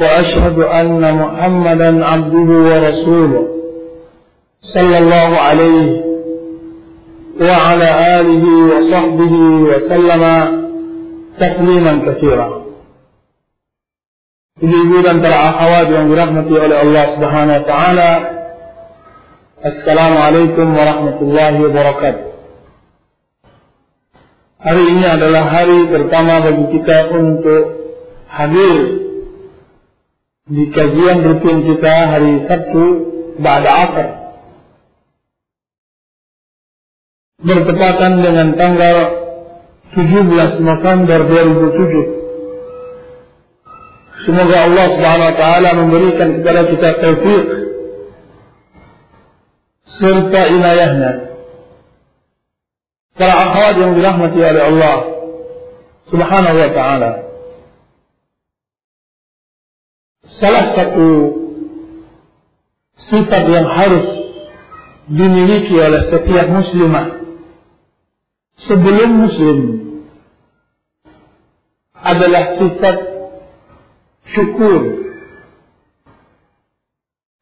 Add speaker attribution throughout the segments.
Speaker 1: وأشهد أن محمدا عبده ورسوله صلى الله عليه وعلى آله وصحبه وسلم تسليما كثيرا. يجوز ان ترعى حوادث برحمته على الله سبحانه وتعالى السلام عليكم ورحمه الله وبركاته Hari ini adalah hari pertama bagi kita untuk hadir di kajian rutin kita hari Sabtu Ba'da Asar. Bertepatan dengan tanggal 17 November 2007. Semoga Allah Subhanahu wa taala memberikan kepada kita taufik serta inayahnya. Para akhwat yang dirahmati oleh Allah Subhanahu wa taala. Salah satu sifat yang harus dimiliki oleh setiap muslimah sebelum muslim adalah sifat syukur.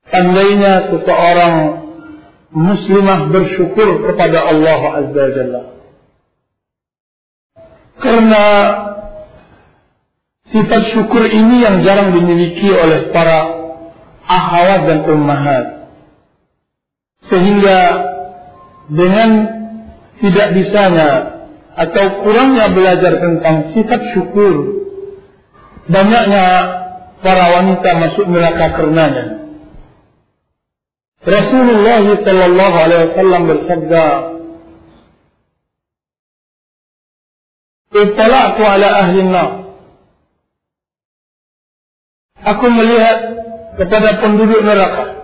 Speaker 1: Tandainya seseorang muslimah bersyukur kepada Allah Azza wa Jalla. Karena sifat syukur ini yang jarang dimiliki oleh para akhwat dan ummahat. Sehingga dengan tidak bisanya atau kurangnya belajar tentang sifat syukur banyaknya para wanita masuk neraka karenanya. Rasulullah sallallahu alaihi wasallam bersabda, "Ittala'tu ala ahli nar." Aku melihat kepada penduduk neraka.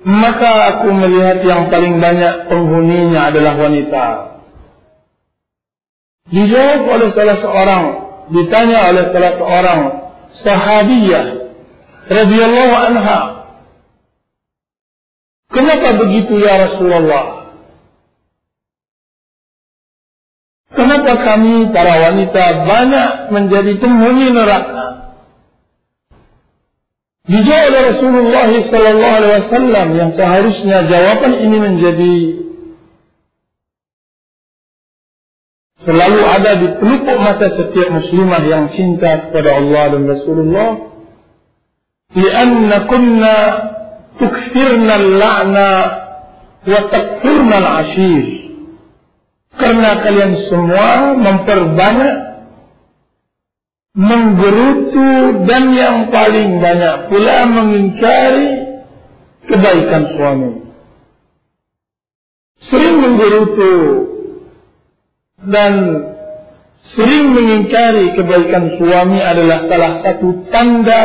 Speaker 1: Maka aku melihat yang paling banyak penghuninya adalah wanita. Dijawab oleh salah seorang ditanya oleh salah seorang sahabiyah radhiyallahu anha Kenapa begitu ya Rasulullah? Kenapa kami para wanita banyak menjadi penghuni neraka? Dijawab oleh Rasulullah sallallahu alaihi wasallam yang seharusnya jawaban ini menjadi selalu ada di pelupuk mata setiap muslimah yang cinta kepada Allah dan Rasulullah. Lianna kunna tukfirna al-la'na wa takfirna al-ashir. Karena kalian semua memperbanyak menggerutu dan yang paling banyak pula mengingkari kebaikan suami. Sering menggerutu dan sering mengingkari kebaikan suami adalah salah satu tanda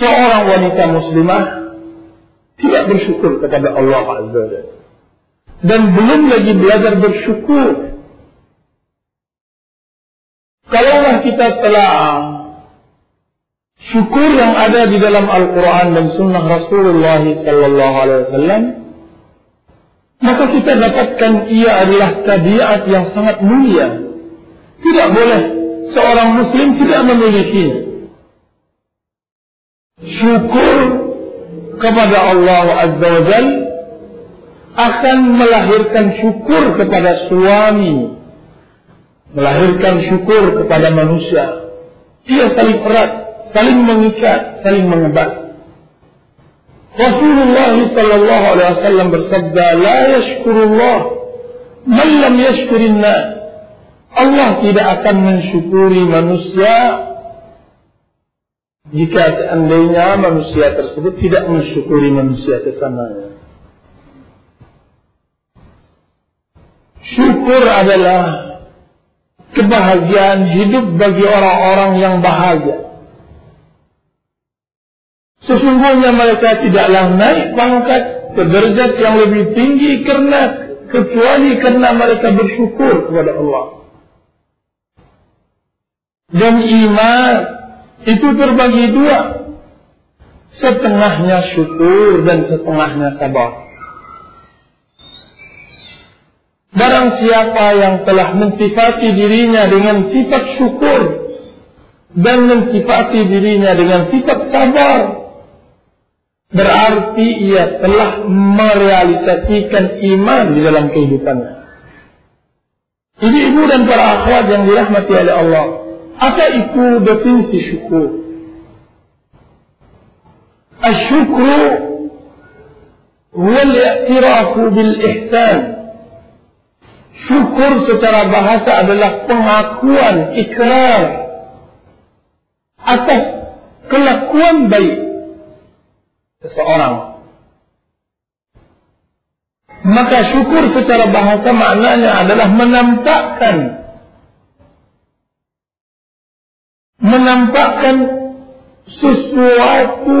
Speaker 1: seorang wanita muslimah tidak bersyukur kepada Allah Azza dan belum lagi belajar bersyukur. Kalaulah kita telah syukur yang ada di dalam Al-Quran dan Sunnah Rasulullah Sallallahu Alaihi Wasallam, maka kita dapatkan ia adalah tabiat yang sangat mulia. Tidak boleh seorang Muslim tidak memilikinya syukur kepada Allah Azza wa Jal akan melahirkan syukur kepada suami melahirkan syukur kepada manusia. Ia saling erat saling mengikat saling mengebat. Rasulullah sallallahu alaihi wasallam bersabda la yashkurullah man lam yashkurin Allah tidak akan mensyukuri manusia jika seandainya manusia tersebut tidak mensyukuri manusia sesamanya. Syukur adalah kebahagiaan hidup bagi orang-orang yang bahagia. Sesungguhnya mereka tidaklah naik pangkat ke derajat yang lebih tinggi karena kecuali karena mereka bersyukur kepada Allah. Dan iman itu terbagi dua. Setengahnya syukur dan setengahnya sabar. Barang siapa yang telah mentifati dirinya dengan sifat syukur dan mentifati dirinya dengan sifat sabar, berarti ia telah merealisasikan iman di dalam kehidupannya. Ini ibu dan para akhwat yang dirahmati oleh Allah. Apa itu definisi syukur? Asyukru wal i'tirafu bil ihsan. Syukur secara bahasa adalah pengakuan ikrar atas kelakuan baik seseorang. Maka syukur secara bahasa maknanya adalah menampakkan menampakkan sesuatu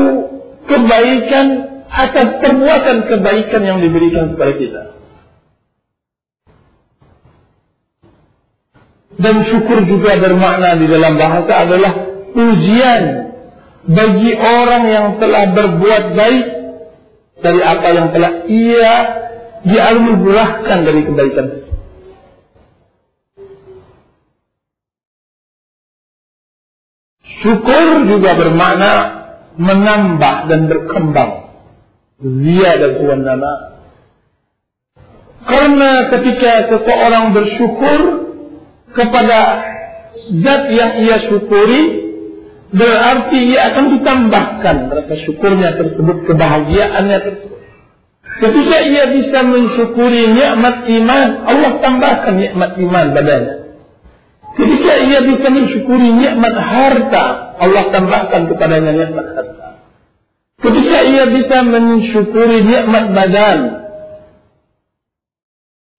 Speaker 1: kebaikan atas perbuatan kebaikan yang diberikan kepada kita. Dan syukur juga bermakna di dalam bahasa adalah ujian bagi orang yang telah berbuat baik dari apa yang telah ia dianugerahkan dari kebaikan Syukur juga bermakna menambah dan berkembang. Dia dan Tuhan nama. Karena ketika seseorang bersyukur kepada zat yang ia syukuri, berarti ia akan ditambahkan rasa syukurnya tersebut, kebahagiaannya tersebut. Ketika ia bisa mensyukuri nikmat iman, Allah tambahkan nikmat iman badannya. Ketika ia bisa mensyukuri nikmat harta, Allah tambahkan kepadanya nikmat harta. Ketika ia bisa mensyukuri nikmat badan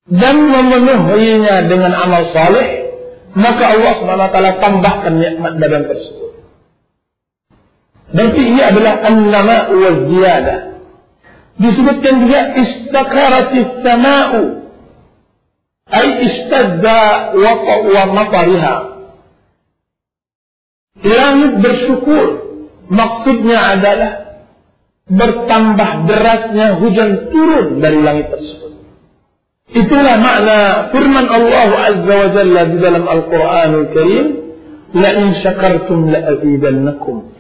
Speaker 1: dan memenuhinya dengan amal saleh, maka Allah SWT tambahkan nikmat badan tersebut. Berarti ini adalah an-nama wa ziyadah. Disebutkan juga istakaratis sama'u ay istadda wa matariha langit bersyukur maksudnya adalah bertambah derasnya hujan turun dari langit tersebut itulah makna firman Allah azza wa jalla di dalam Al-Qur'anul Karim la in syakartum la azidannakum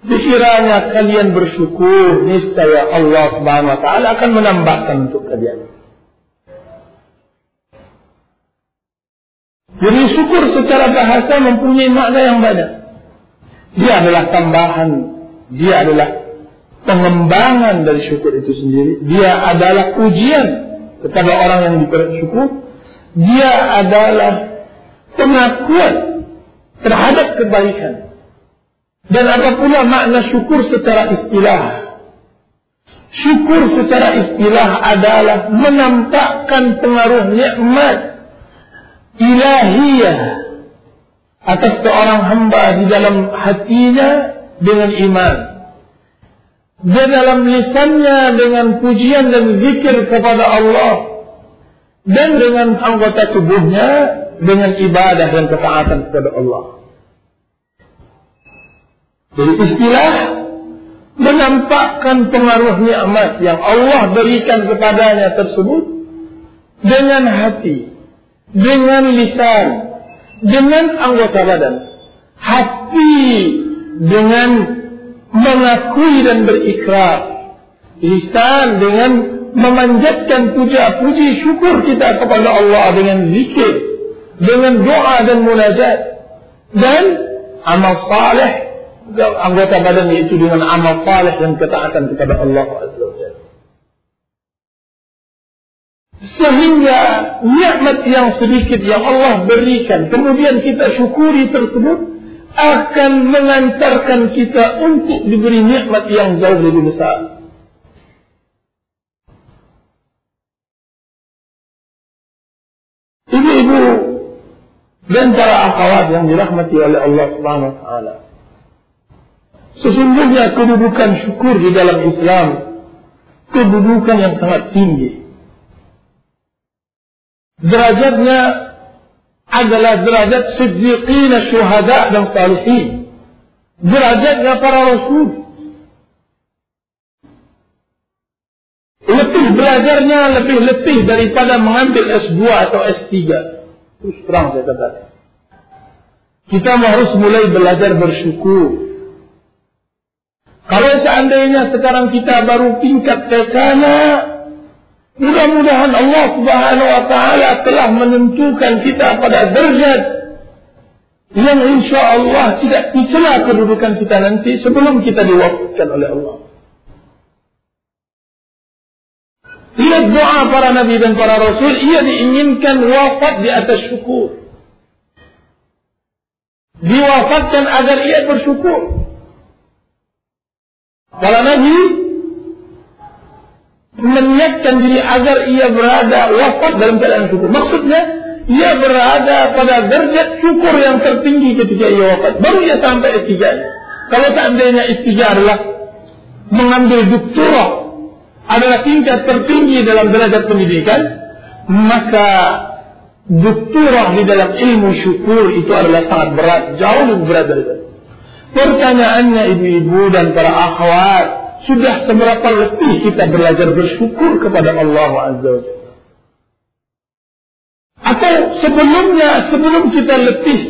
Speaker 1: Dikiranya kalian bersyukur, niscaya Allah Subhanahu wa taala akan menambahkan untuk kalian. Jadi syukur secara bahasa mempunyai makna yang banyak. Dia adalah tambahan, dia adalah pengembangan dari syukur itu sendiri. Dia adalah ujian kepada orang yang bersyukur. Dia adalah pengakuan terhadap kebaikan. Dan apa pula makna syukur secara istilah? Syukur secara istilah adalah menampakkan pengaruh nikmat ilahiyah atas seorang hamba di dalam hatinya dengan iman. Di dalam lisannya dengan pujian dan zikir kepada Allah. Dan dengan anggota tubuhnya dengan ibadah dan ketaatan kepada Allah. Jadi istilah menampakkan pengaruh nikmat yang Allah berikan kepadanya tersebut dengan hati dengan lisan, dengan anggota badan, hati dengan mengakui dan berikrar, lisan dengan memanjatkan puja-puji syukur kita kepada Allah dengan zikir, dengan doa dan munajat, dan amal saleh anggota badan itu dengan amal saleh dan ketaatan kepada Allah Sehingga nikmat yang sedikit yang Allah berikan kemudian kita syukuri tersebut akan mengantarkan kita untuk diberi nikmat yang jauh lebih besar. Ibu-ibu dan para akhwat yang dirahmati oleh Allah Subhanahu wa taala. Sesungguhnya kedudukan syukur di dalam Islam kedudukan yang sangat tinggi. Derajatnya adalah derajat siddiqina syuhada dan salihin. Derajatnya para rasul. Lebih belajarnya lebih-lebih daripada mengambil S2 atau S3. Terus terang saya katakan. Kita harus mulai belajar bersyukur. Kalau seandainya sekarang kita baru tingkat kekana, mudah-mudahan Allah Subhanahu Wa Taala telah menentukan kita pada derajat yang insya Allah tidak dicela kedudukan kita nanti sebelum kita diwafatkan oleh Allah. Lihat doa para nabi dan para rasul, ia diinginkan wafat di atas syukur. Diwafatkan agar ia bersyukur. Para Nabi menyiapkan diri agar ia berada wafat dalam keadaan syukur. Maksudnya, ia berada pada derajat syukur yang tertinggi ketika ia wafat. Baru ia sampai S3. Kalau seandainya S3 adalah mengambil doktorat adalah tingkat tertinggi dalam derajat pendidikan, maka doktorat di dalam ilmu syukur itu adalah sangat berat, jauh lebih berat dari itu. Pertanyaannya ibu-ibu dan para akhwat, sudah seberapa letih kita belajar bersyukur kepada Allah Azza wa Atau sebelumnya, sebelum kita letih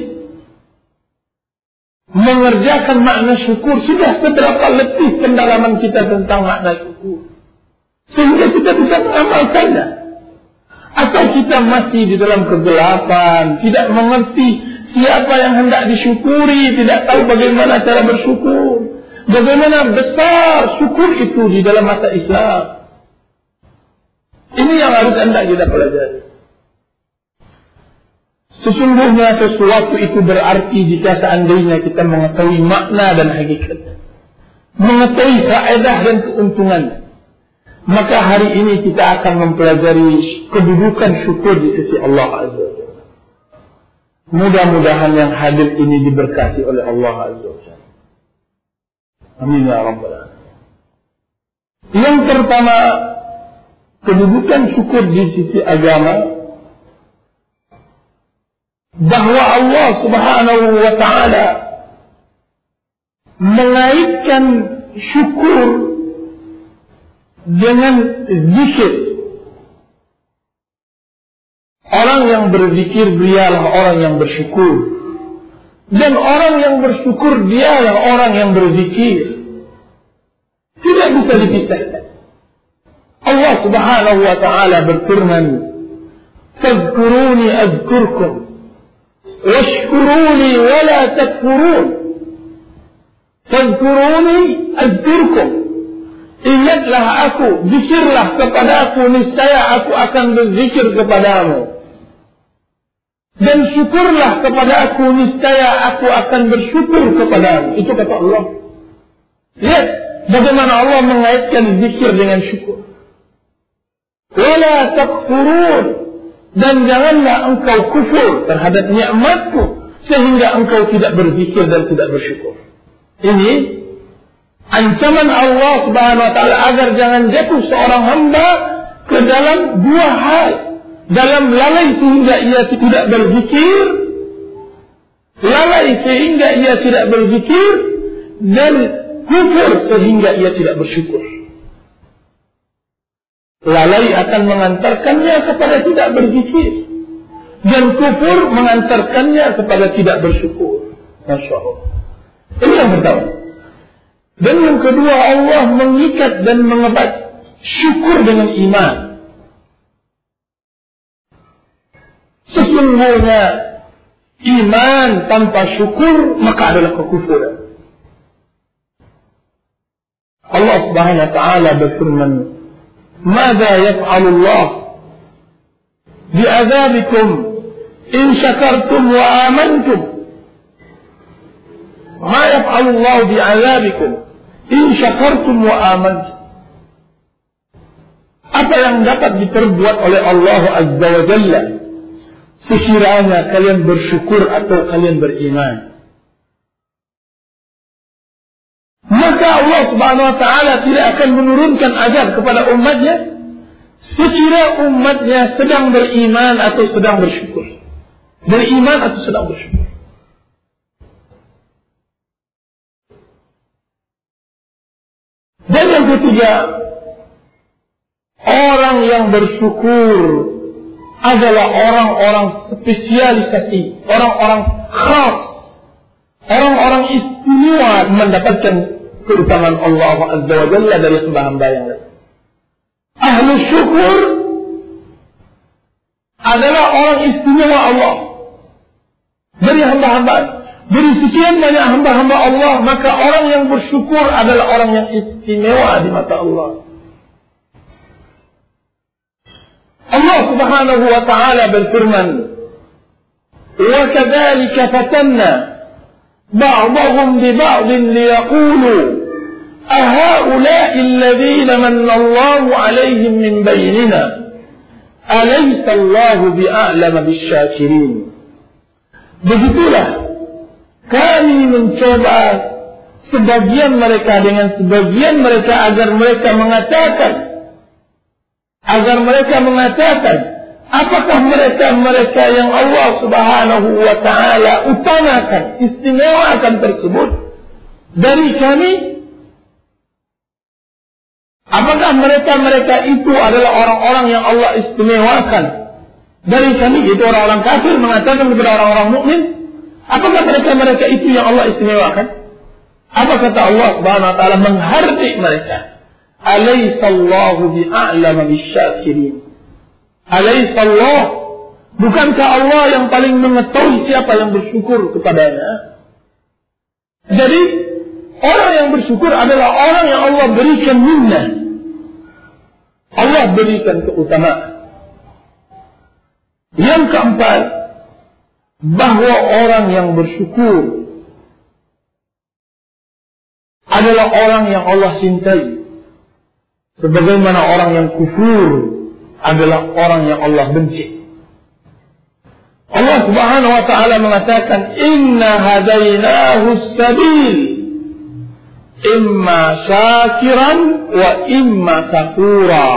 Speaker 1: mengerjakan makna syukur, sudah seberapa letih pendalaman kita tentang makna syukur. Sehingga kita bisa mengamalkannya. Atau kita masih di dalam kegelapan, tidak mengerti Siapa yang hendak disyukuri tidak tahu bagaimana cara bersyukur. Bagaimana besar syukur itu di dalam masa Islam. Ini yang harus anda kita pelajari. Sesungguhnya sesuatu itu berarti jika seandainya kita mengetahui makna dan hakikatnya. Mengetahui faedah dan keuntungannya. Maka hari ini kita akan mempelajari kedudukan syukur di sisi Allah Azza wa Mudah-mudahan yang hadir ini diberkati oleh Allah Azza wa Jalla. Amin ya Rabbal Alamin. Yang pertama, kedudukan syukur di sisi agama bahwa Allah Subhanahu wa taala mengaitkan syukur dengan zikir Orang yang berzikir dialah orang yang bersyukur. Dan orang yang bersyukur dialah orang yang berzikir. Tidak bisa dipisahkan. Allah subhanahu wa ta'ala berfirman. Fadkuruni azkurkum. Washkuruni wala takfurun. Fadkuruni azkurkum. Ingatlah aku, zikirlah kepada aku, niscaya aku akan berzikir kepadamu. Dan syukurlah kepada aku, niscaya aku akan bersyukur kepada Itu kata Allah. Lihat bagaimana Allah mengaitkan zikir dengan syukur. Wala takfurun. Dan janganlah engkau kufur terhadap nikmatku sehingga engkau tidak berzikir dan tidak bersyukur. Ini ancaman Allah Subhanahu wa taala agar jangan jatuh seorang hamba ke dalam dua hal dalam lalai sehingga ia tidak berzikir lalai sehingga ia tidak berzikir dan kufur sehingga ia tidak bersyukur. Lalai akan mengantarkannya kepada tidak berzikir dan kufur mengantarkannya kepada tidak bersyukur. Masya Allah. Ini yang pertama. Dan yang kedua Allah mengikat dan mengebat syukur dengan iman Sesungguhnya iman tanpa syukur maka adalah kekufuran. Allah Subhanahu wa taala berfirman, "Mada yaf'alu Allah bi'adzabikum in syakartum wa amantum?" Ma yaf'alu Allah bi'adzabikum in syakartum wa amantum? Apa yang dapat diperbuat oleh Allah Azza wa Jalla sekiranya kalian bersyukur atau kalian beriman. maka Allah Subhanahu wa taala tidak akan menurunkan azab kepada umatnya sekira umatnya sedang beriman atau sedang bersyukur. Beriman atau sedang bersyukur. Dan yang ketiga, orang yang bersyukur adalah orang-orang spesialisasi, orang-orang khas, orang-orang istimewa mendapatkan keutamaan Allah Azza wa Jalla dari hamba-hamba yang lain. Ahlu syukur adalah orang istimewa Allah dari hamba-hamba. Dari sekian banyak hamba-hamba Allah, maka orang yang bersyukur adalah orang yang istimewa di mata Allah. الله سبحانه وتعالى بالفرمان. وكذلك فتنا بعضهم ببعض ليقولوا أهؤلاء الذين من الله عليهم من بيننا أليس الله بأعلم بالشاكرين؟ Begitulah. Kami mencoba sebagian mereka dengan sebagian mereka agar mereka mengatakan agar mereka mengatakan apakah mereka mereka yang Allah Subhanahu wa taala utamakan istimewakan tersebut dari kami? Apakah mereka-mereka itu adalah orang-orang yang Allah istimewakan dari kami? Itu orang-orang kafir mengatakan kepada orang-orang mukmin. Apakah mereka-mereka itu yang Allah istimewakan? Apa kata Allah Subhanahu wa taala menghardik mereka alaisallahu bi'alama bisyakirin alaisallah bukankah Allah yang paling mengetahui siapa yang bersyukur kepadanya jadi orang yang bersyukur adalah orang yang Allah berikan minnah Allah berikan keutamaan. Yang keempat, bahwa orang yang bersyukur adalah orang yang Allah cintai. Sebagaimana orang yang kufur adalah orang yang Allah benci. Allah Subhanahu wa taala mengatakan, "Inna hadainahu sabil." imma syakiran wa imma kafura.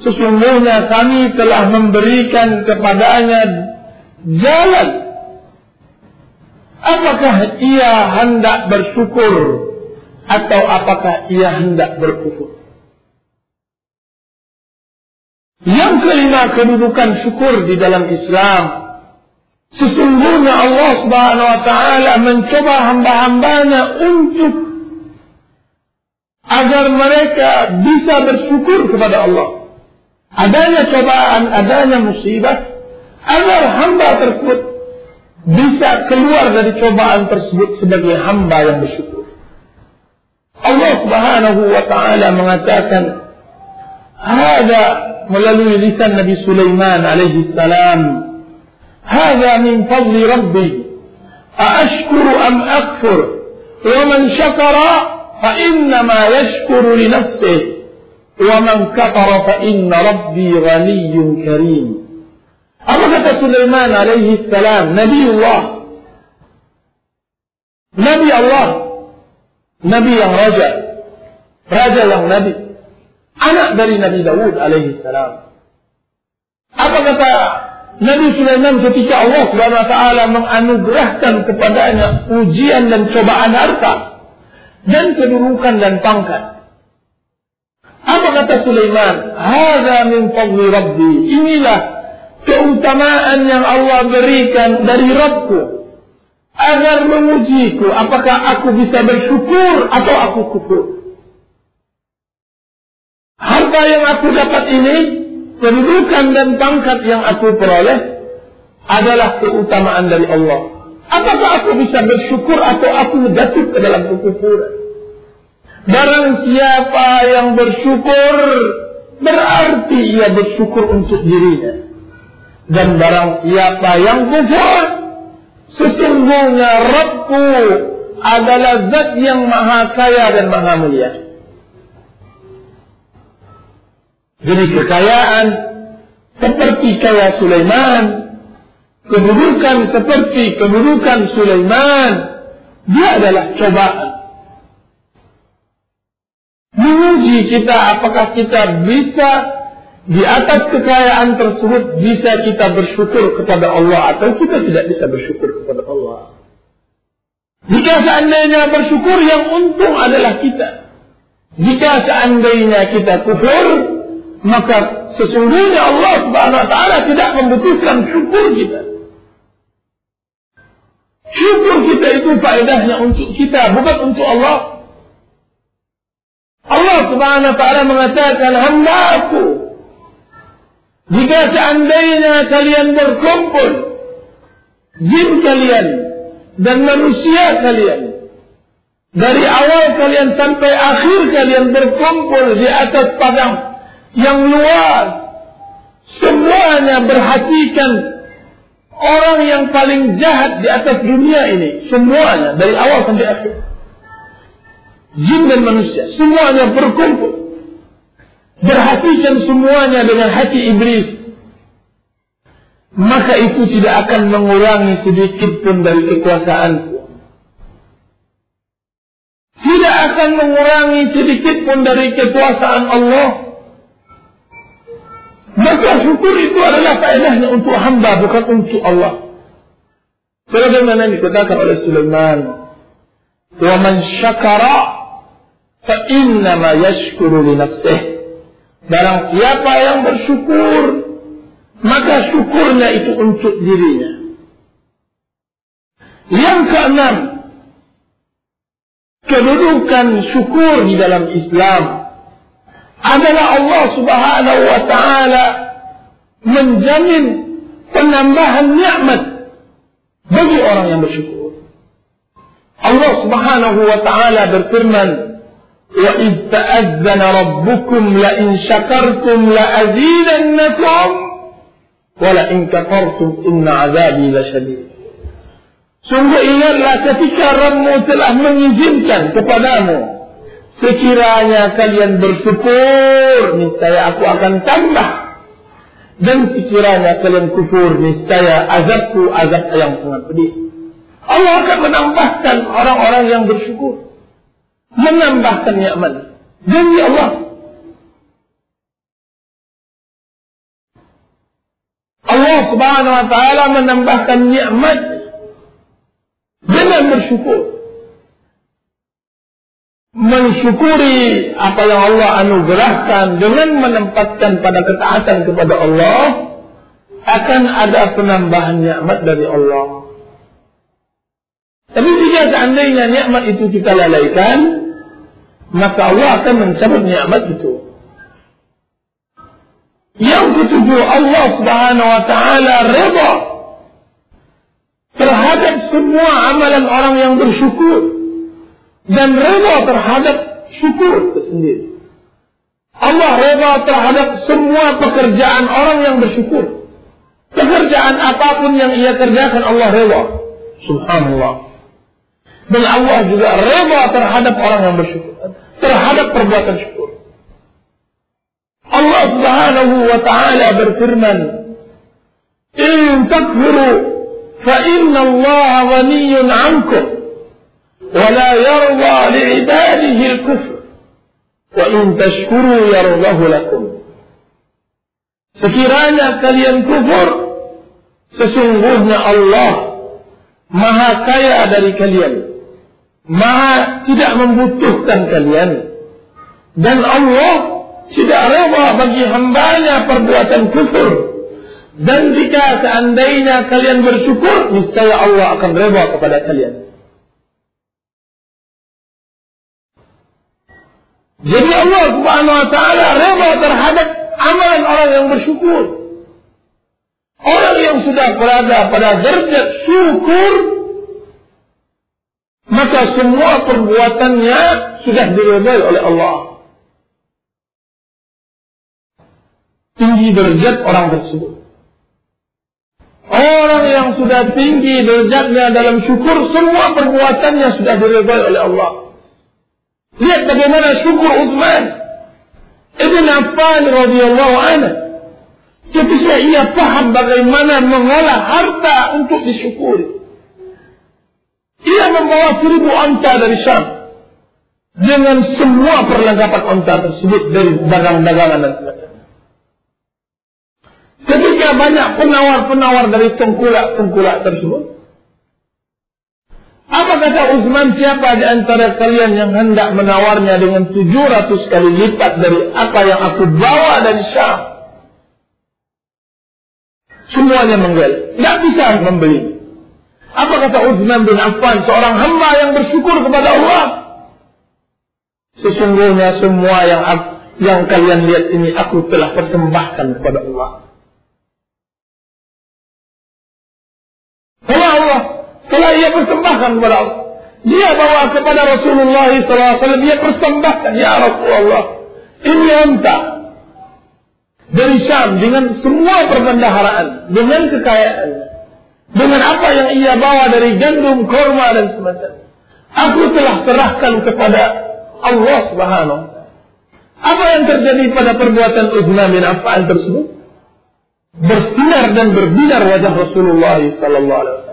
Speaker 1: Sesungguhnya kami telah memberikan kepadanya jalan. Apakah ia hendak bersyukur atau apakah ia hendak berkufur? Yang kelima kedudukan syukur di dalam Islam. Sesungguhnya Allah Subhanahu wa taala mencoba hamba-hambanya untuk agar mereka bisa bersyukur kepada Allah. Adanya cobaan, adanya musibah agar hamba tersebut bisa keluar dari cobaan tersebut sebagai hamba yang bersyukur. Allah Subhanahu wa taala mengatakan melalui lisan Nabi Sulaiman alaihi salam هذا من فضل ربي. أأشكر أم أكفر؟ ومن شكر فإنما يشكر لنفسه. ومن كفر فإن ربي غني كريم. أما سليمان عليه السلام نبي الله. نبي الله. نبي رجع رجع نبي. anak dari Nabi Dawud alaihi salam. Apa kata Nabi Sulaiman ketika Allah Subhanahu taala menganugerahkan kepadanya ujian dan cobaan harta dan kedudukan dan pangkat. Apa kata Sulaiman? Hadza min fadli Rabbi. Inilah keutamaan yang Allah berikan dari Rabbku agar mengujiku apakah aku bisa bersyukur atau aku kufur. Harta yang aku dapat ini kedudukan dan pangkat yang aku peroleh adalah keutamaan dari Allah. Apakah aku bisa bersyukur atau aku jatuh ke dalam kekufuran? Barang siapa yang bersyukur berarti ia bersyukur untuk dirinya. Dan barang siapa yang kufur sesungguhnya Rabbku adalah zat yang maha kaya dan maha mulia. Jadi kekayaan seperti kaya Sulaiman, kedudukan seperti kedudukan Sulaiman, dia adalah cobaan. menguji kita apakah kita bisa di atas kekayaan tersebut bisa kita bersyukur kepada Allah atau kita tidak bisa bersyukur kepada Allah. Jika seandainya bersyukur yang untung adalah kita. Jika seandainya kita kufur, maka sesungguhnya Allah Subhanahu wa taala tidak membutuhkan syukur kita. Syukur kita itu faedahnya untuk kita, bukan untuk Allah. Allah Subhanahu wa taala mengatakan, "Hamba-Aku, jika seandainya kalian berkumpul, jin kalian dan manusia kalian dari awal kalian sampai akhir kalian berkumpul di atas padang yang luas, semuanya berhatikan orang yang paling jahat di atas dunia ini, semuanya dari awal sampai akhir. Jin dan manusia, semuanya berkumpul. Berhatikan semuanya dengan hati iblis. Maka itu tidak akan mengurangi sedikit pun dari kekuasaanku. Tidak akan mengurangi sedikit pun dari kekuasaan Allah. Maka syukur itu adalah faedahnya untuk hamba bukan untuk Allah. Sebagaimana dikatakan oleh Sulaiman, "Wa man syakara fa inna ma yashkuru li nafsihi." Barang siapa yang bersyukur, maka syukurnya itu untuk dirinya. Yang keenam, kedudukan syukur di dalam Islam adalah Allah Subhanahu wa taala menjamin penambahan nikmat bagi orang yang bersyukur. Allah Subhanahu wa taala berfirman, "Wa id ta'azzana rabbukum la in syakartum la azidannakum wa la in kafartum inna 'adzabi lasyadid." Sungguh ingatlah ketika Rabbmu telah mengizinkan kepadamu Sekiranya kalian bersyukur, niscaya aku akan tambah. Dan sekiranya kalian kufur, niscaya azabku azab yang sangat pedih. Allah akan menambahkan orang-orang yang bersyukur. Menambahkan nikmat. Demi Allah. Allah subhanahu wa ta'ala menambahkan nikmat dengan bersyukur mensyukuri apa yang Allah anugerahkan dengan menempatkan pada ketaatan kepada Allah akan ada penambahan nikmat dari Allah. Tapi jika seandainya nikmat itu kita lalaikan, maka Allah akan mencabut nikmat itu. Yang ketujuh Allah Subhanahu wa taala redha terhadap semua amalan orang yang bersyukur dan reda terhadap syukur itu sendiri. Allah reda terhadap semua pekerjaan orang yang bersyukur. Pekerjaan apapun yang ia kerjakan Allah reda. Subhanallah. Dan Allah juga reda terhadap orang yang bersyukur. Terhadap perbuatan syukur. Allah subhanahu wa ta'ala berfirman. In takfuru fa inna Allah ghaniyun ankum. ولا يرضى لعباده الكفر وإن تشكروا يرضه لكم Sekiranya kalian kufur, sesungguhnya Allah maha kaya dari kalian. Maha tidak membutuhkan kalian. Dan Allah tidak rela bagi hambanya perbuatan kufur. Dan jika seandainya kalian bersyukur, niscaya Allah akan rela kepada kalian. Jadi Allah Subhanahu wa taala rela terhadap amalan orang yang bersyukur. Orang yang sudah berada pada derajat syukur maka semua perbuatannya sudah diredai oleh Allah. Tinggi derajat orang tersebut. Orang yang sudah tinggi derajatnya dalam syukur, semua perbuatannya sudah diredai oleh Allah. Lihat bagaimana syukur Uthman Ibn Affan radhiyallahu anhu ketika ia paham bagaimana mengolah harta untuk disyukuri. Ia membawa seribu onta dari Syam dengan semua perlengkapan unta tersebut dari dagang-dagangan dan sebagainya. Ketika banyak penawar-penawar dari tengkulak-tengkulak tersebut, apa kata Utsman siapa di antara kalian yang hendak menawarnya dengan 700 kali lipat dari apa yang aku bawa dari Syam? Semuanya menggel. Tidak bisa membeli. Apa kata Utsman bin Affan, seorang hamba yang bersyukur kepada Allah? Sesungguhnya semua yang yang kalian lihat ini aku telah persembahkan kepada Allah. Telah ia persembahkan kepada Allah. Dia bawa kepada Rasulullah SAW, dia persembahkan, Ya Rasulullah, ini unta dari Syam dengan semua perbendaharaan, dengan kekayaan. Dengan apa yang ia bawa dari gandum, korma dan semacamnya. Aku telah serahkan kepada Allah Subhanahu Apa yang terjadi pada perbuatan Uthman bin Affan tersebut? Bersinar dan berbinar wajah Rasulullah wasallam.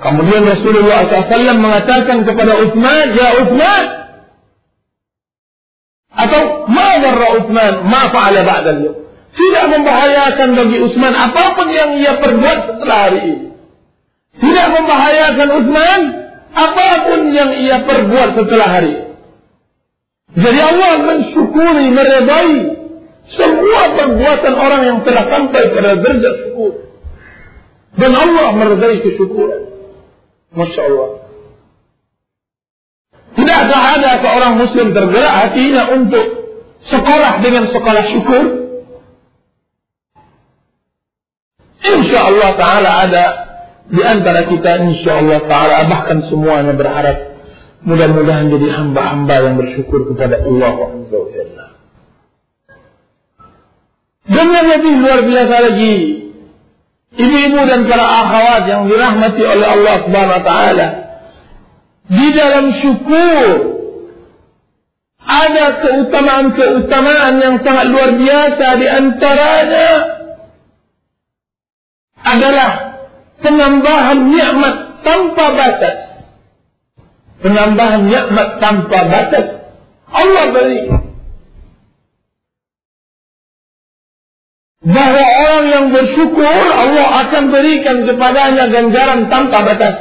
Speaker 1: Kemudian Rasulullah SAW mengatakan kepada Uthman, Ya Uthman, atau ma Uthman, ma fa'ala ba'da tidak membahayakan bagi Utsman apapun yang ia perbuat setelah hari ini. Tidak membahayakan Utsman apapun yang ia perbuat setelah hari ini. Jadi Allah mensyukuri, meredai semua perbuatan orang yang telah sampai pada derajat syukur. Dan Allah meredai kesyukuran. Masya Allah. Tidakkah ada seorang muslim tergerak hatinya untuk sekolah dengan sekolah syukur? Insya Allah Taala ada di antara kita Insya Allah Taala bahkan semuanya berharap mudah-mudahan jadi hamba-hamba yang bersyukur kepada Allah wa. Dan yang lebih luar biasa lagi, ibu-ibu dan para akhwat yang dirahmati oleh Allah Subhanahu wa taala, di dalam syukur ada keutamaan-keutamaan yang sangat luar biasa di antaranya adalah penambahan nikmat tanpa batas. Penambahan nikmat tanpa batas. Allah beri. Bahawa orang yang bersyukur Allah akan berikan kepadanya ganjaran tanpa batas.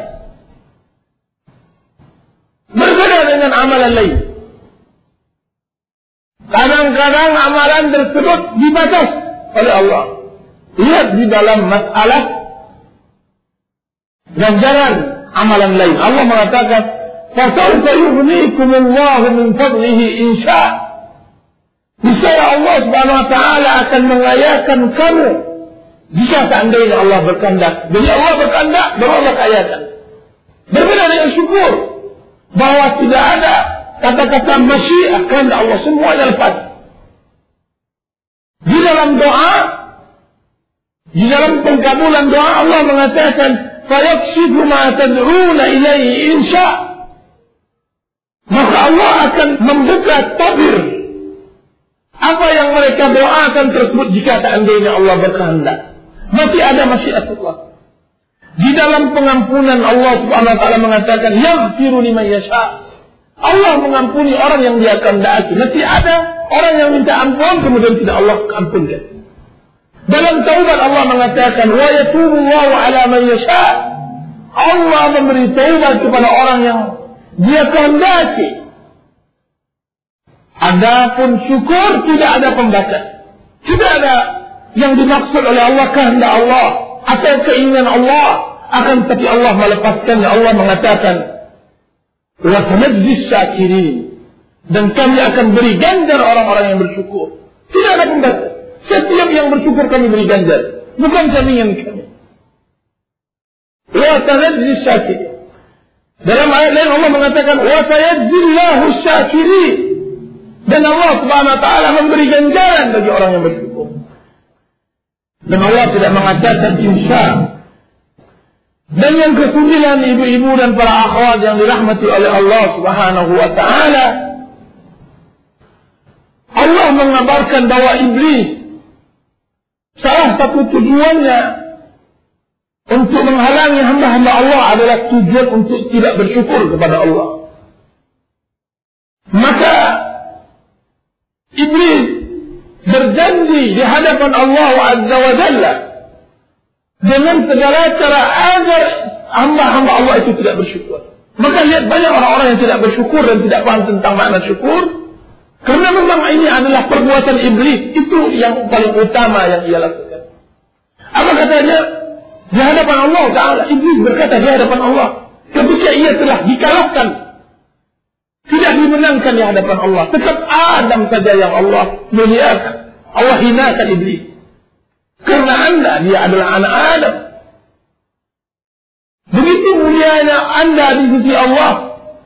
Speaker 1: Berbeda dengan amalan lain. Kadang-kadang amalan tersebut dibatas oleh Allah. Lihat di dalam masalah dan jangan amalan lain. Allah mengatakan, "Fasawfa yughnikumullahu min fadlihi insya." Niscaya Allah Subhanahu wa taala akan mengayakan kamu jika seandainya Allah berkehendak. Jadi Allah berkehendak, baru Allah kayakan. Berbeda dengan syukur bahwa tidak ada kata-kata masyiah kehendak Allah semuanya lepas. Di dalam doa di dalam pengkabulan doa Allah mengatakan, "Fayakshifu ma tad'una ilaihi insya." Maka Allah akan membuka tabir apa yang mereka doakan tersebut jika seandainya Allah berkehendak. Masih ada masyiat Allah. Di dalam pengampunan Allah Subhanahu wa taala mengatakan, "Yaghfiru liman yasha." Allah mengampuni orang yang dia kehendaki. Nanti ada orang yang minta ampun kemudian tidak Allah ampunkan. Dalam taubat Allah mengatakan wa yatubu Allahu ala man yasha. Allah memberi taubat kepada orang yang dia kehendaki. Adapun syukur tidak ada pembatas. Tidak ada yang dimaksud oleh Allah kehendak Allah atau keinginan Allah akan tapi Allah melepaskannya Allah mengatakan wa sanajzi syakirin dan kami akan beri ganjar orang-orang yang bersyukur. Tidak ada pembatas. Setiap yang bersyukur kami beri ganjar. Bukan jamingan kami. Wa tanajzi syakir. Dalam ayat lain Allah mengatakan wa sayajzillahu syakirin. Dan Allah Subhanahu wa taala memberi ganjaran bagi orang yang bersyukur. Dan Allah tidak mengatakan insya. Dan yang kesembilan ibu-ibu dan para akhwat yang dirahmati oleh Allah Subhanahu wa taala Allah mengabarkan bahwa iblis Salah satu tujuannya untuk menghalangi hamba-hamba Allah adalah tujuan untuk tidak bersyukur kepada Allah. Berjanji di hadapan Allah Azza wa Jalla dengan segala cara agar hamba-hamba Allah itu tidak bersyukur. Maka lihat banyak orang-orang yang tidak bersyukur dan tidak paham tentang makna syukur. Karena memang ini adalah perbuatan iblis. Itu yang paling utama yang ia lakukan. Apa katanya? Di hadapan Allah Ta'ala. Iblis berkata di hadapan Allah. Ketika ia telah dikalahkan. Tidak dimenangkan di hadapan Allah. Tetap Adam saja yang Allah muliakan. Allah hinakan iblis. Karena anda, dia adalah anak Adam. Begitu mulianya anda di sisi Allah.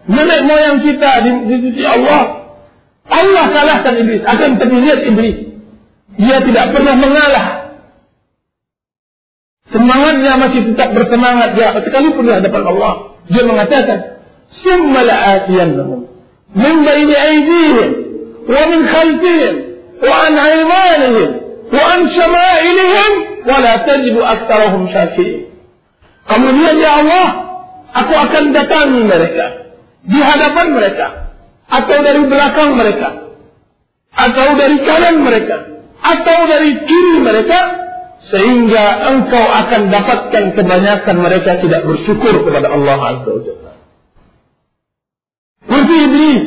Speaker 1: Nenek moyang kita di, di sisi Allah. Allah kalahkan iblis. Akan terlihat iblis. Dia tidak pernah mengalah. Semangatnya masih tetap bersemangat. Dia sekalipun di hadapan Allah. Dia mengatakan. Summa la'atiyannahum. Min khalfihim. Wa an aymanihim. Wa an syama'ilihim. Wa la tajibu aktarahum syakirin. Kemudian ya Allah, aku akan datangi mereka di hadapan mereka atau dari belakang mereka atau dari kanan mereka atau dari kiri mereka sehingga engkau akan dapatkan kebanyakan mereka tidak bersyukur kepada Allah Azza wa Jalla. Berarti iblis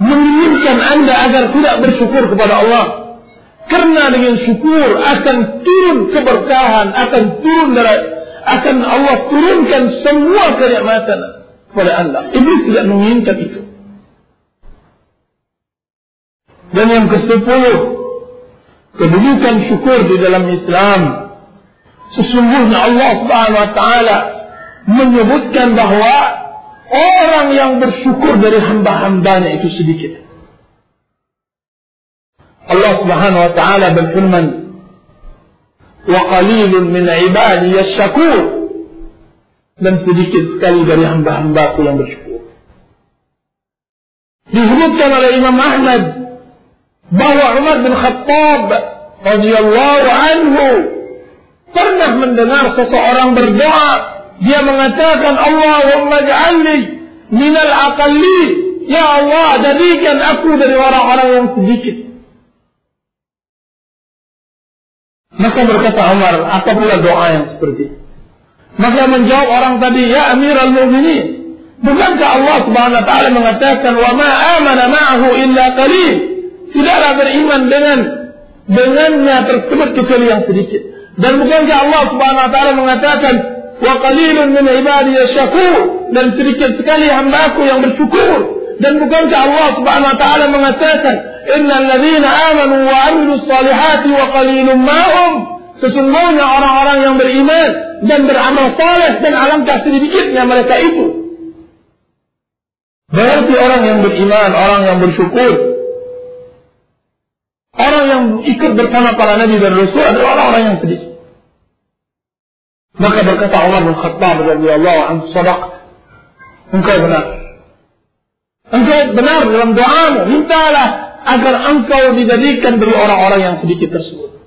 Speaker 1: menginginkan anda agar tidak bersyukur kepada Allah. Karena dengan syukur akan turun keberkahan, akan turun dari akan Allah turunkan semua kenikmatan kepada anda. Iblis tidak menginginkan itu. Dan yang ke sepuluh, kedudukan syukur di dalam Islam. Sesungguhnya Allah Subhanahu Wa Taala menyebutkan bahawa orang yang bersyukur dari hamba-hambanya itu sedikit. Allah Subhanahu wa taala berfirman, "Wa qalilun min ibadi yashkur." Dan sedikit sekali dari hamba-hambaku yang bersyukur. Disebutkan oleh Imam Ahmad bahwa Umar bin Khattab radhiyallahu anhu pernah mendengar seseorang berdoa dia mengatakan Allahumma ja'alni minal aqalli ya Allah jadikan aku dari orang-orang yang sedikit Maka berkata Umar, apa pula doa yang seperti itu? Maka menjawab orang tadi, Ya Amirul Mu'minin, bukankah Allah Subhanahu wa taala mengatakan wa ma amana ma'ahu illa qalil? Tidaklah beriman dengan dengannya tersebut kecuali yang sedikit. Dan bukankah Allah Subhanahu wa taala mengatakan wa qalilun min ibadi dan sedikit sekali hamba-Ku yang bersyukur. Dan bukankah Allah Subhanahu wa taala mengatakan innal ladzina amanu wa 'amilus salihati wa qalilum ma'hum. Sesungguhnya orang-orang yang beriman dan beramal saleh dan alangkah sedikitnya mereka itu. Berarti orang yang beriman orang yang bersyukur orang yang ikut bersama para nabi dan rasul adalah orang-orang yang sedikit maka berkata Umar bin Khattab radhiyallahu anhu sadaq engkau benar engkau benar dalam doamu mintalah agar engkau dijadikan dari orang-orang yang sedikit tersebut.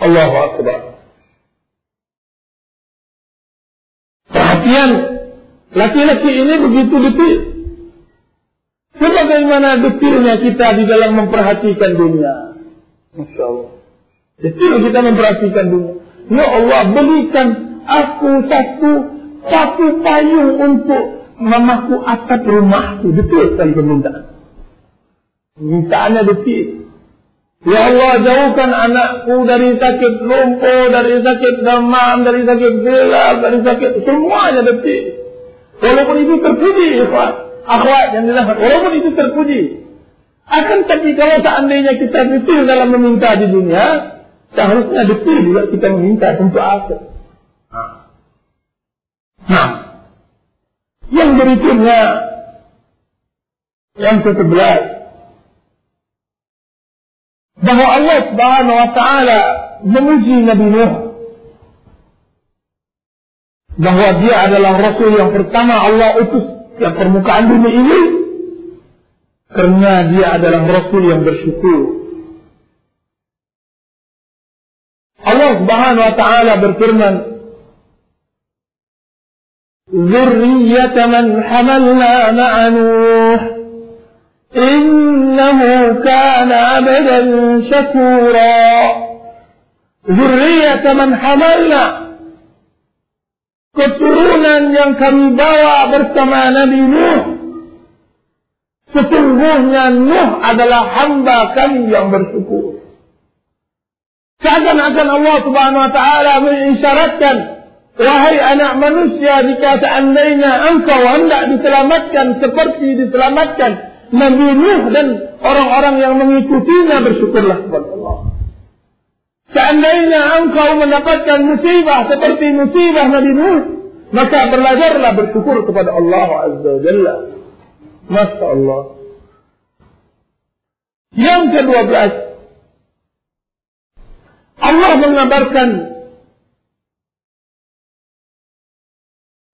Speaker 1: Allahu Akbar. Perhatian, laki-laki ini begitu detil. Sebagaimana detilnya kita di dalam memperhatikan dunia. Masya Allah. Detil kita memperhatikan dunia. Ya Allah, berikan aku satu satu payung untuk memaku atap rumahku. Detil sekali permintaan. Mintaannya detik. Ya Allah jauhkan anakku dari sakit lumpuh, dari sakit demam, dari sakit gelap, dari sakit semuanya detik. Walaupun itu terpuji, ikhwan. Akhwat yang dilakukan. Walaupun itu terpuji. Akan tapi kalau seandainya kita detil dalam meminta di dunia, seharusnya detil juga kita meminta untuk akhir. Nah, yang berikutnya, yang ke-11, bahawa Allah Subhanahu wa taala memuji Nabi Nuh. Bahawa dia adalah rasul yang pertama Allah utus ke permukaan bumi ini. Kerana dia adalah rasul yang bersyukur Allah Subhanahu wa taala berfirman ذرية من حملنا مع نوح إنه إنه كان عبدا شكورا ذرية من حملنا keturunan yang kami bawa bersama Nabi Nuh sesungguhnya Nuh adalah hamba kami yang bersyukur seakan-akan Allah Subhanahu wa taala mengisyaratkan wahai anak manusia jika seandainya engkau hendak diselamatkan seperti diselamatkan Nabi Nuh dan orang-orang yang mengikutinya bersyukurlah kepada Allah Seandainya engkau mendapatkan musibah seperti musibah Nabi Nuh, maka belajarlah bersyukur kepada Allah Azza wa Jalla. Masya Allah. Yang kedua belas, Allah mengabarkan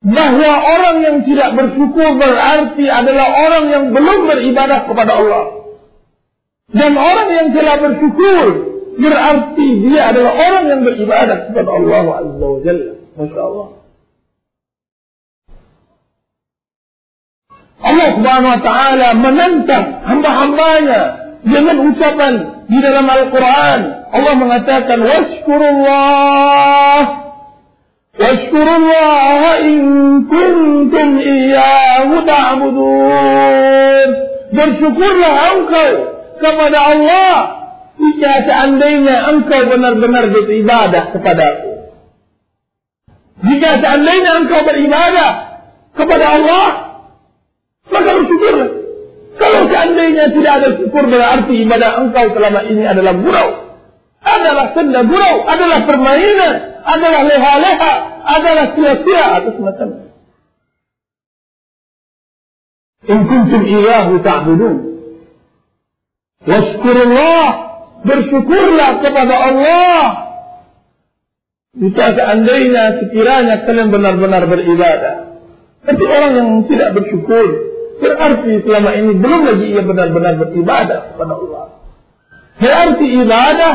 Speaker 1: bahawa orang yang tidak bersyukur berarti adalah orang yang belum beribadah kepada Allah. Dan orang yang telah bersyukur berarti dia adalah orang yang beribadah kepada Allah Azza wa Jalla. Masya Allah. Allah Subhanahu wa taala menentang hamba-hambanya dengan ucapan di dalam Al-Quran. Allah mengatakan washkurullah washkurullah in kuntum iyyahu ta'budun. Bersyukurlah engkau kepada Allah jika seandainya engkau benar-benar beribadah kepada aku. Jika seandainya engkau beribadah kepada Allah, maka bersyukurlah. Seandainya tidak ada syukur berarti ibadah engkau selama ini adalah gurau. Adalah senda gurau, adalah permainan, adalah leha-leha, adalah sia-sia atau semacamnya. In kuntum iyahu ta'budun. Washkurullah bersyukurlah kepada Allah. Jika seandainya sekiranya kalian benar-benar beribadah. Tapi orang yang tidak bersyukur, berarti selama ini belum lagi ia benar-benar beribadah kepada Allah. Berarti ibadah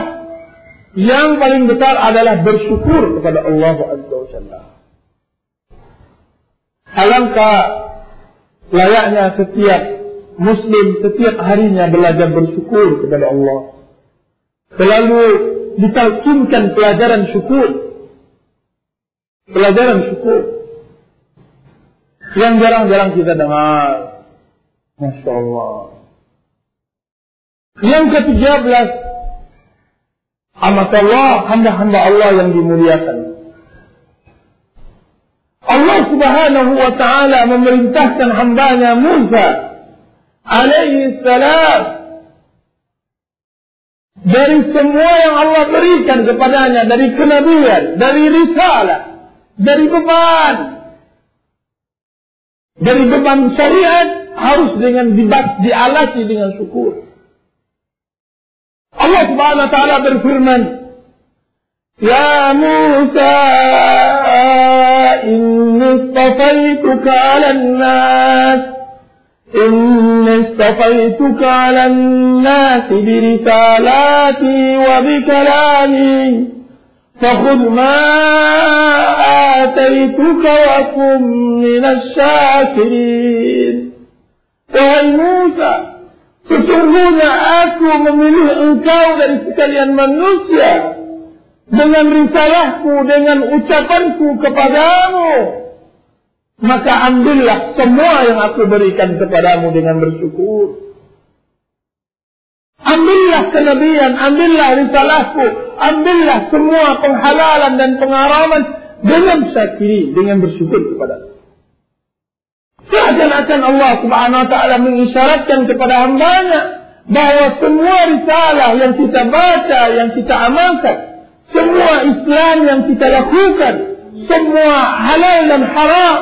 Speaker 1: yang paling besar adalah bersyukur kepada Allah Azza wa Jalla. Alangkah layaknya setiap Muslim setiap harinya belajar bersyukur kepada Allah. Selalu ditalkinkan pelajaran syukur. Pelajaran syukur. Yang jarang-jarang kita dengar. Masya Allah. Yang ketiga belas. Amat Allah, hamba-hamba Allah yang dimuliakan. Allah subhanahu wa ta'ala memerintahkan hambanya Musa alaihi salam dari semua yang Allah berikan kepadanya dari kenabian, dari risalah, dari beban, dari beban syariat harus dengan dibat, dialasi dengan syukur. Allah Subhanahu wa taala berfirman, "Ya Musa, inni istafaituka 'alan nas" إني اصطفيتك على الناس برسالاتي وبكلامي فخذ ما آتيتك وكن من الشاكرين Wahai Musa, sesungguhnya aku memilih engkau dari sekalian manusia dengan risalahku, dengan ucapanku kepadamu. maka ambillah semua yang aku berikan kepadamu dengan bersyukur. Ambillah kenabian, ambillah risalahku, ambillah semua penghalalan dan pengharaman dengan syakiri, dengan bersyukur kepada Seakan-akan Allah subhanahu wa ta'ala mengisyaratkan kepada hambanya bahawa semua risalah yang kita baca, yang kita amalkan, semua Islam yang kita lakukan, semua halal dan haram,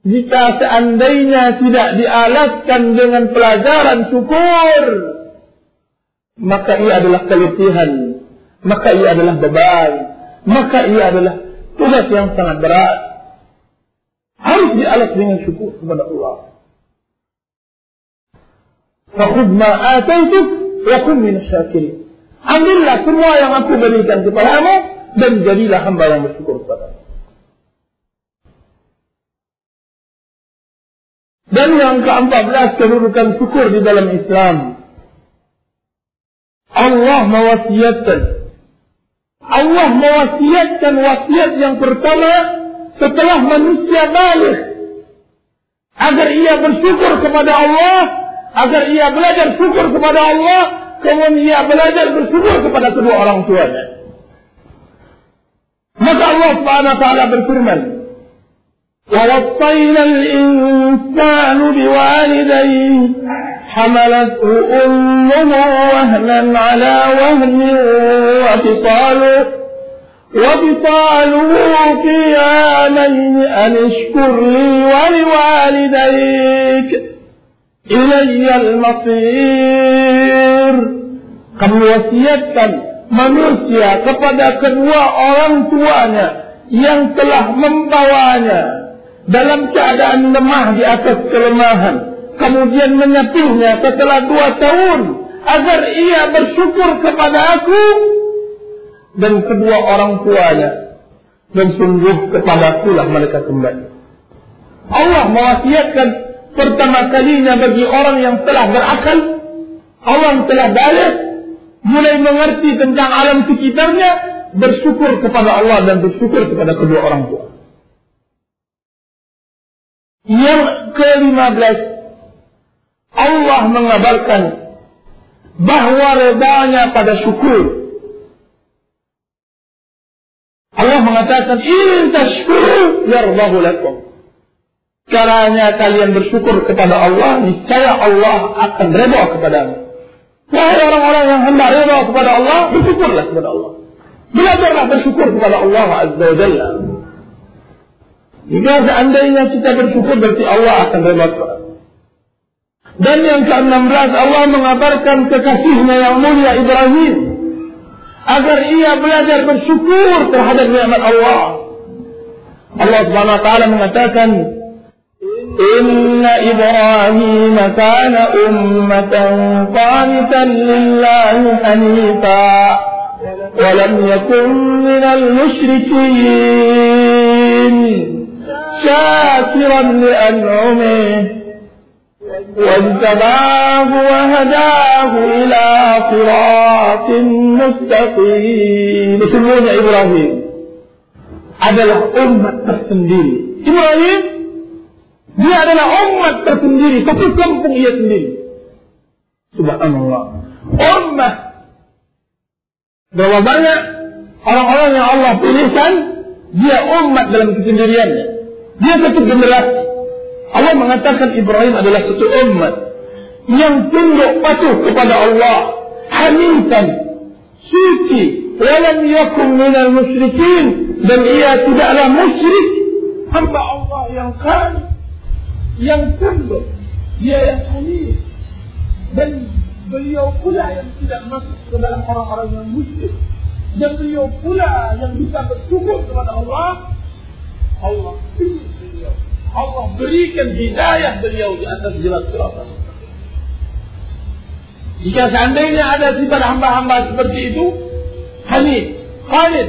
Speaker 1: jika seandainya tidak dialaskan dengan pelajaran syukur, maka ia adalah keletihan, maka ia adalah beban, maka ia adalah tugas yang sangat berat. Harus dialas dengan syukur kepada Allah. Fakud ma'ataituk wa kum min syakirin. Ambillah semua yang aku berikan kepadamu dan jadilah hamba yang bersyukur kepada Dan yang keempat belas kedudukan syukur di dalam Islam. Allah mewasiatkan Allah mewasiatkan wasiat yang pertama setelah manusia balik agar ia bersyukur kepada Allah agar ia belajar syukur kepada Allah kemudian ia belajar bersyukur kepada kedua orang tuanya maka Allah Subhanahu wa taala berfirman ووصينا الإنسان بوالديه حملته أمه وهنا على وهن وفصاله وفصاله في عامين أن اشكر لي ولوالديك إلي المصير kami wasiatkan manusia kepada kedua orang tuanya yang telah membawanya dalam keadaan lemah di atas kelemahan. Kemudian menyepihnya setelah dua tahun. Agar ia bersyukur kepada aku. dan kedua orang tuanya. Dan sungguh kepada akulah mereka kembali. Allah mewasiatkan pertama kalinya bagi orang yang telah berakal. Orang telah balik. Mulai mengerti tentang alam sekitarnya. Bersyukur kepada Allah dan bersyukur kepada kedua orang tua. Yang ke-15 Allah mengabarkan bahawa redanya pada syukur. Allah mengatakan in tashkuru yardahu lakum. Caranya kalian bersyukur kepada Allah, niscaya Allah akan redha kepadamu. Wahai orang-orang yang hendak redha kepada Allah, bersyukurlah kepada Allah. Belajarlah bersyukur kepada Allah Azza wa Jalla. Jika seandainya kita bersyukur berarti Allah akan redha Dan yang ke-16 Allah mengabarkan kekasihnya yang mulia Ibrahim agar ia belajar bersyukur terhadap nikmat Allah. Allah Subhanahu wa taala mengatakan إن إبراهيم كان أمة قانتا لله حنيفا ولم يكن من المشركين شاكرا لأنعمه واجتباه وهداه إلى صراط مستقيم يسمون إبراهيم adalah umat tersendiri. Ibrahim dia adalah umat tersendiri, satu kampung ia sendiri. Subhanallah. Umat berapa banyak orang-orang yang Allah pilihkan dia umat dalam kesendiriannya. Dia satu generasi. Allah mengatakan Ibrahim adalah satu umat yang tunduk patuh kepada Allah. Hanifan, suci, walam yakum minal musyrikin dan ia tidaklah musyrik. Hamba Allah yang khalif, yang tunduk, dia yang hanif. Dan beliau pula yang tidak masuk ke dalam orang-orang yang musyrik. Dan beliau pula yang bisa bersyukur kepada Allah Allah beliau. Allah berikan hidayah beliau di atas jelas kerata. Jika seandainya ada sifat hamba-hamba seperti itu, Hanif, Khalid,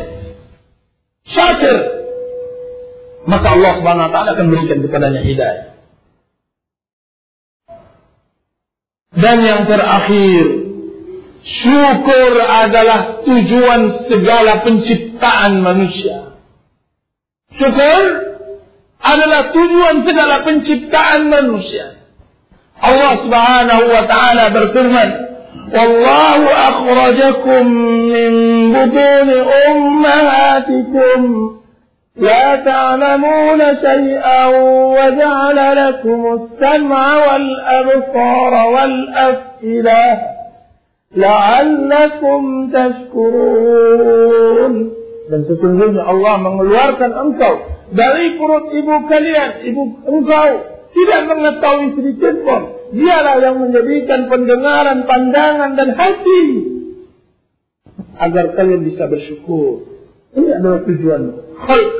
Speaker 1: Syakir, maka Allah Subhanahu Wa Taala akan berikan kepadanya hidayah. Dan yang terakhir, syukur adalah tujuan segala penciptaan manusia. Syukur adalah tujuan segala penciptaan manusia. Allah Subhanahu wa taala berfirman, "Wallahu akhrajakum min butun ummahatikum لا تعلمون شيئا وجعل لكم السمع والأبصار والأفئدة لعلكم تشكرون dan sesungguhnya Allah mengeluarkan engkau dari perut ibu kalian, ibu engkau tidak mengetahui sedikit pun. Dialah yang menjadikan pendengaran, pandangan dan hati agar kalian bisa bersyukur. Ini adalah tujuan khalq.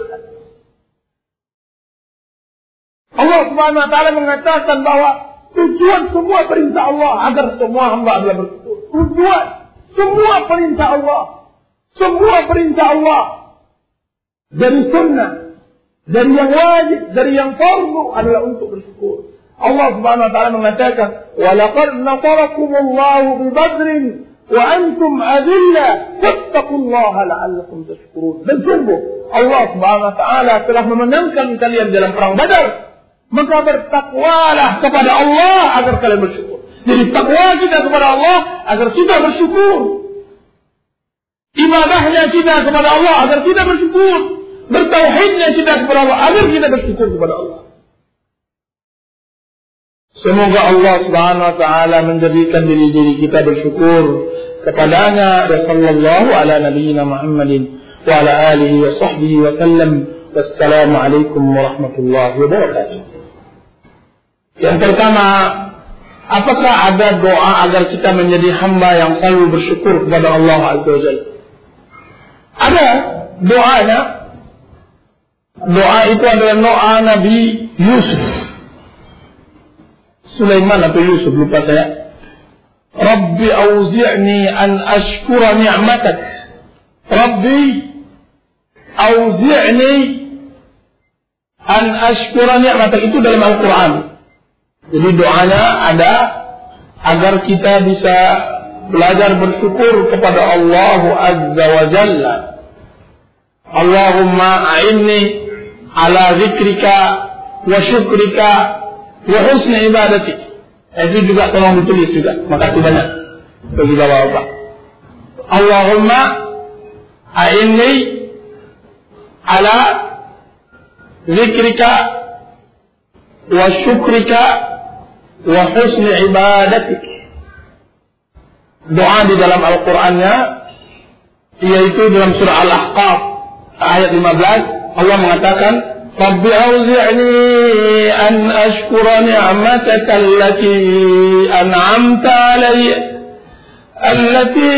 Speaker 1: Allah Subhanahu wa taala mengatakan bahwa tujuan semua perintah Allah agar semua hamba adalah bersyukur. Tujuan semua perintah Allah semua perintah Allah dari sunnah, dari yang wajib, dari yang fardu adalah untuk bersyukur. Allah Subhanahu wa taala mengatakan, "Wa laqad nasarakum bi Badrin wa antum adilla, fattaqullaha la'allakum tashkurun." Dan sungguh Allah Subhanahu wa taala telah memenangkan kalian dalam perang Badar. Maka bertakwalah kepada Allah agar kalian bersyukur. Jadi takwa kita kepada Allah agar kita bersyukur. Ibadahnya kita kepada Allah agar kita bersyukur. Bertauhidnya kita kepada Allah agar kita bersyukur kepada Allah Semoga Allah Subhanahu wa taala menjadikan diri-diri kita bersyukur kepadanya wa sallallahu ala nabiyyina Muhammadin wa ala alihi wa sahbihi wa sallam. Wassalamu alaikum warahmatullahi wabarakatuh. Yang pertama, apakah ada doa agar kita menjadi hamba yang selalu bersyukur kepada Allah Azza wa Jalla? Ada doanya. Doa itu adalah doa Nabi Yusuf. Sulaiman atau Yusuf lupa saya. Rabbi auzi'ni an ashkura ni'matak. Rabbi auzi'ni an ashkura ni'matak itu dalam Al-Quran. Jadi doanya ada agar kita bisa belajar bersyukur kepada Allah Azza wa Jalla. Allahumma a'inni ala zikrika wa syukrika wa husni ibadati. Itu juga tolong ditulis juga. Makasih banyak bagi bapak-bapak. Allahumma a'inni ala zikrika wa syukrika wa husni ibadatik. Doa di dalam Al-Qur'annya yaitu dalam surah Al-Ahqaf ayat 15 Allah mengatakan رب أوزعني أن أشكر نعمتك التي أنعمت علي التي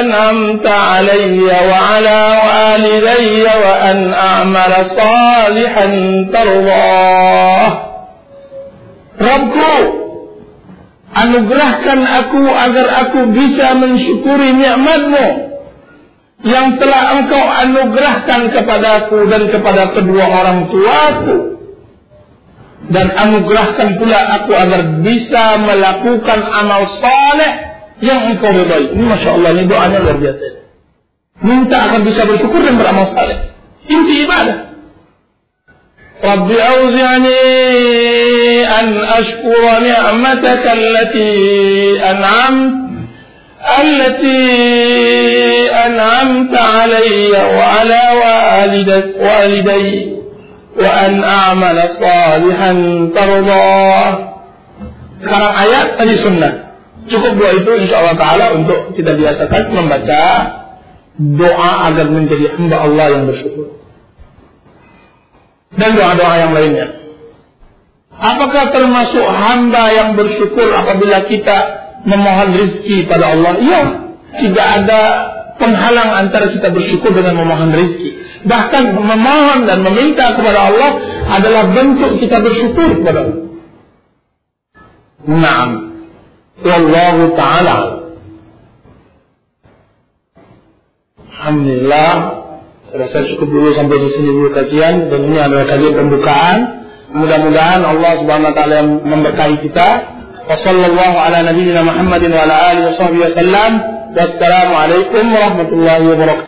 Speaker 1: أنعمت علي وعلى والدي وأن أعمل صالحا ترضاه ربكو anugerahkan aku agar aku bisa mensyukuri nikmatmu yang telah engkau anugerahkan kepadaku dan kepada kedua orang tuaku dan anugerahkan pula aku agar bisa melakukan amal saleh yang engkau ridai. Ini masya Allah ini doanya luar biasa. Minta agar bisa bersyukur dan beramal saleh. Inti ibadah. Rabbi awzi'ani an ashkura ni'mataka allati an'amt التي أنعمت علي وعلى والدي وأن أعمل صالحا ترضاه sekarang ayat tadi sunnah cukup dua itu insya Allah Taala untuk kita biasakan membaca doa agar menjadi hamba Allah yang bersyukur dan doa-doa yang lainnya apakah termasuk hamba yang bersyukur apabila kita memohon rezeki pada Allah. Iya, tidak ada penghalang antara kita bersyukur dengan memohon rezeki. Bahkan memohon dan meminta kepada Allah adalah bentuk kita bersyukur kepada Allah. Naam. Wallahu ta'ala. Alhamdulillah. Saya rasa cukup dulu sampai di sini dulu kajian. Dan ini adalah kajian pembukaan. Mudah-mudahan Allah subhanahu wa ta'ala yang memberkahi kita. وصلى الله على نبينا محمد وعلى آله وصحبه وسلم. والسلام عليكم ورحمة الله وبركاته.